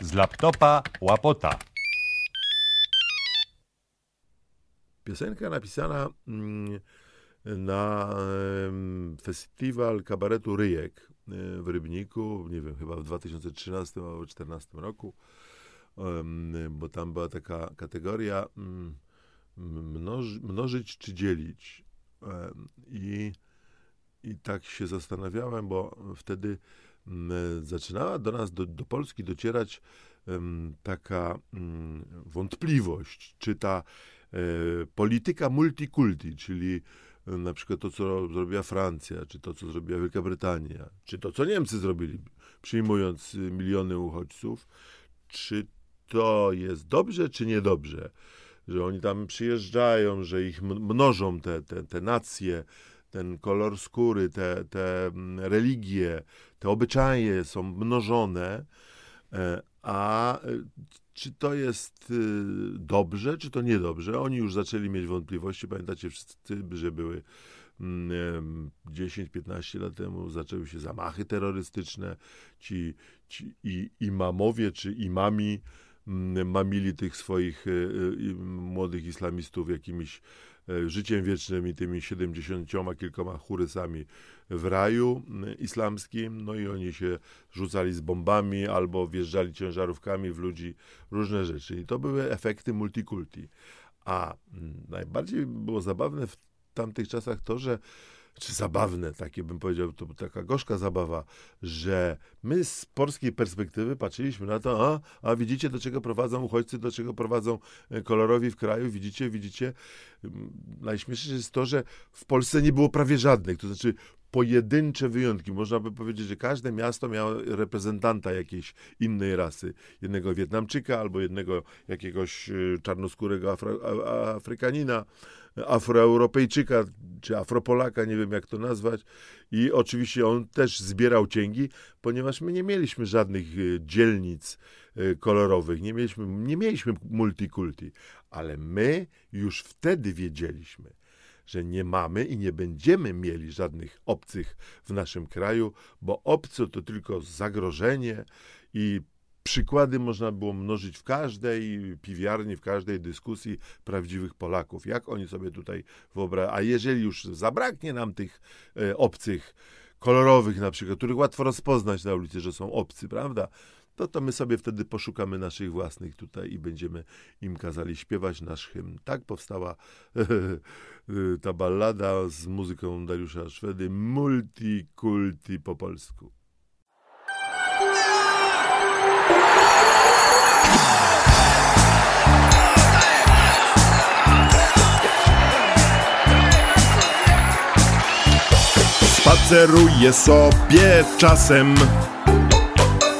Z laptopa łapota. Piosenka napisana mm, na festiwal kabaretu Ryjek w Rybniku, nie wiem, chyba w 2013 albo 2014 roku, bo tam była taka kategoria mm, mnoż, mnożyć czy dzielić. I, I tak się zastanawiałem, bo wtedy zaczynała do nas, do, do Polski docierać taka wątpliwość, czy ta e, polityka multikulti, czyli e, na przykład to, co zrobiła Francja, czy to, co zrobiła Wielka Brytania, czy to, co Niemcy zrobili, przyjmując y, miliony uchodźców, czy to jest dobrze, czy niedobrze, że oni tam przyjeżdżają, że ich mnożą te, te, te nacje, ten kolor skóry, te, te mm, religie, te obyczaje są mnożone, e, a e, czy to jest y, dobrze, czy to niedobrze? Oni już zaczęli mieć wątpliwości. Pamiętacie wszyscy, że były mm, 10-15 lat temu zaczęły się zamachy terrorystyczne. Ci, ci i, imamowie czy imami mamili tych swoich y, y, młodych islamistów jakimiś e, życiem wiecznym i tymi 70 kilkoma churysami w raju mm, islamskim, no i oni się rzucali z bombami albo wjeżdżali ciężarówkami w ludzi, różne rzeczy. I to były efekty multikulti. A mm, najbardziej było zabawne w tamtych czasach to, że czy zabawne, takie bym powiedział, to taka gorzka zabawa, że my z polskiej perspektywy patrzyliśmy na to, a, a widzicie, do czego prowadzą uchodźcy, do czego prowadzą e, kolorowi w kraju, widzicie, widzicie. Mm, Najśmieszniejsze jest to, że w Polsce nie było prawie żadnych, to znaczy pojedyncze wyjątki. Można by powiedzieć, że każde miasto miało reprezentanta jakiejś innej rasy. Jednego Wietnamczyka albo jednego jakiegoś y, czarnoskórego Afro, Afrykanina, Afroeuropejczyka czy Afropolaka, nie wiem jak to nazwać. I oczywiście on też zbierał cięgi, ponieważ my nie mieliśmy żadnych y, dzielnic y, kolorowych, nie mieliśmy, nie mieliśmy multikulti, ale my już wtedy wiedzieliśmy, że nie mamy i nie będziemy mieli żadnych obcych w naszym kraju, bo obcy to tylko zagrożenie i przykłady można było mnożyć w każdej piwiarni, w każdej dyskusji prawdziwych Polaków. Jak oni sobie tutaj wyobrażają. A jeżeli już zabraknie nam tych e, obcych, kolorowych na przykład, których łatwo rozpoznać na ulicy, że są obcy, prawda? To, to my sobie wtedy poszukamy naszych własnych tutaj i będziemy im kazali śpiewać nasz hymn. Tak powstała ta ballada z muzyką Dariusza Szwedy, multikulti po polsku. Spaceruję sobie czasem.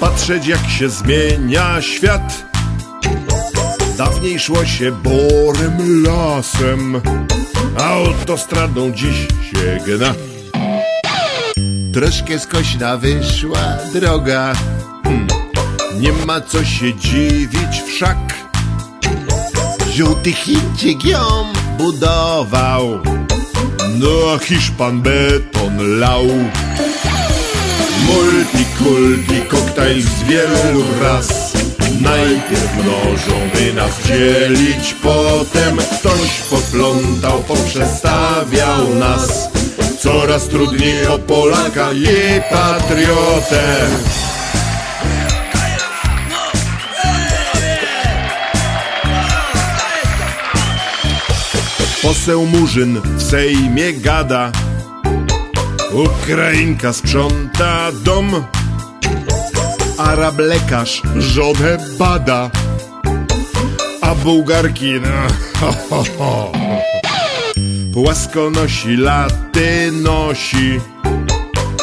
Patrzeć jak się zmienia świat. Dawniej szło się borem lasem Autostradą dziś się gna. Troszkę skośna wyszła droga. Hmm. Nie ma co się dziwić wszak. Żółty Chińczyk ją budował No a Hiszpan beton lał. Multikulti koktajl z wielu raz Najpierw mnożą, by nas dzielić Potem ktoś poplątał, poprzestawiał nas. Coraz trudniej o Polaka i patriotę Poseł Murzyn w Sejmie gada. Ukrainka sprząta dom Arab lekarz żonę bada. A Bułgarki no ho, ho, ho. Płaskonosi laty nosi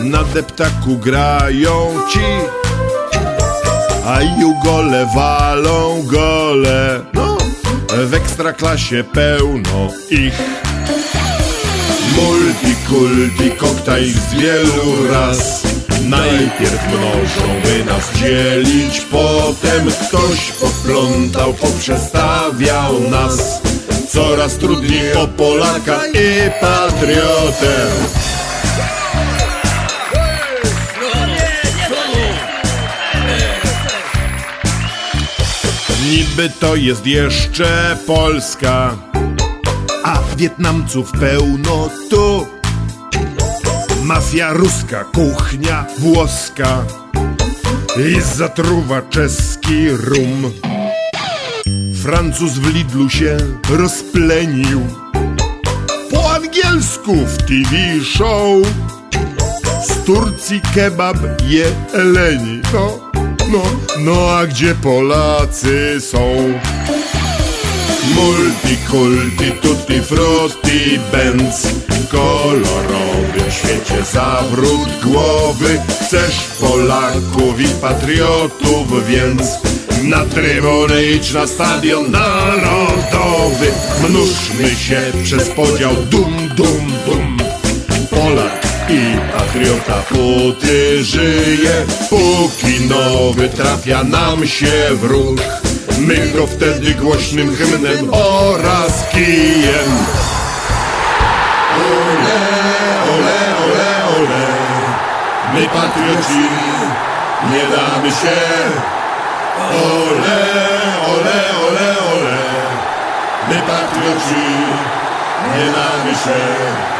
Na deptaku grają ci A jugole walą gole. No, W ekstraklasie pełno ich. Multikulti koktajl z wielu raz Najpierw mnożą, by nas dzielić Potem ktoś poplątał, poprzestawiał nas. Coraz trudniej o Polaka i patriotę Niby to jest jeszcze Polska, a Wietnamców pełno tu. Mafia ruska, kuchnia włoska i zatruwa czeski rum. Francuz w Lidlu się rozplenił. Po angielsku w TV show. Z Turcji kebab je Eleni. No, no, no a gdzie Polacy są? Multikulti, tutti frutti, benz. W kolorowym świecie zawrót głowy. Chcesz Polaków i patriotów, więc Na trybuny idź na stadion narodowy. Mnóżmy się przez podział. Dum, dum, dum. Polak i patriota póty żyje Póki nowy trafia nam się w ruch. My go wtedy głośnym hymnem oraz kijem. Ole, ole, ole, ole My patrioci nie damy się. Ole, ole, ole, ole My patrioci nie damy się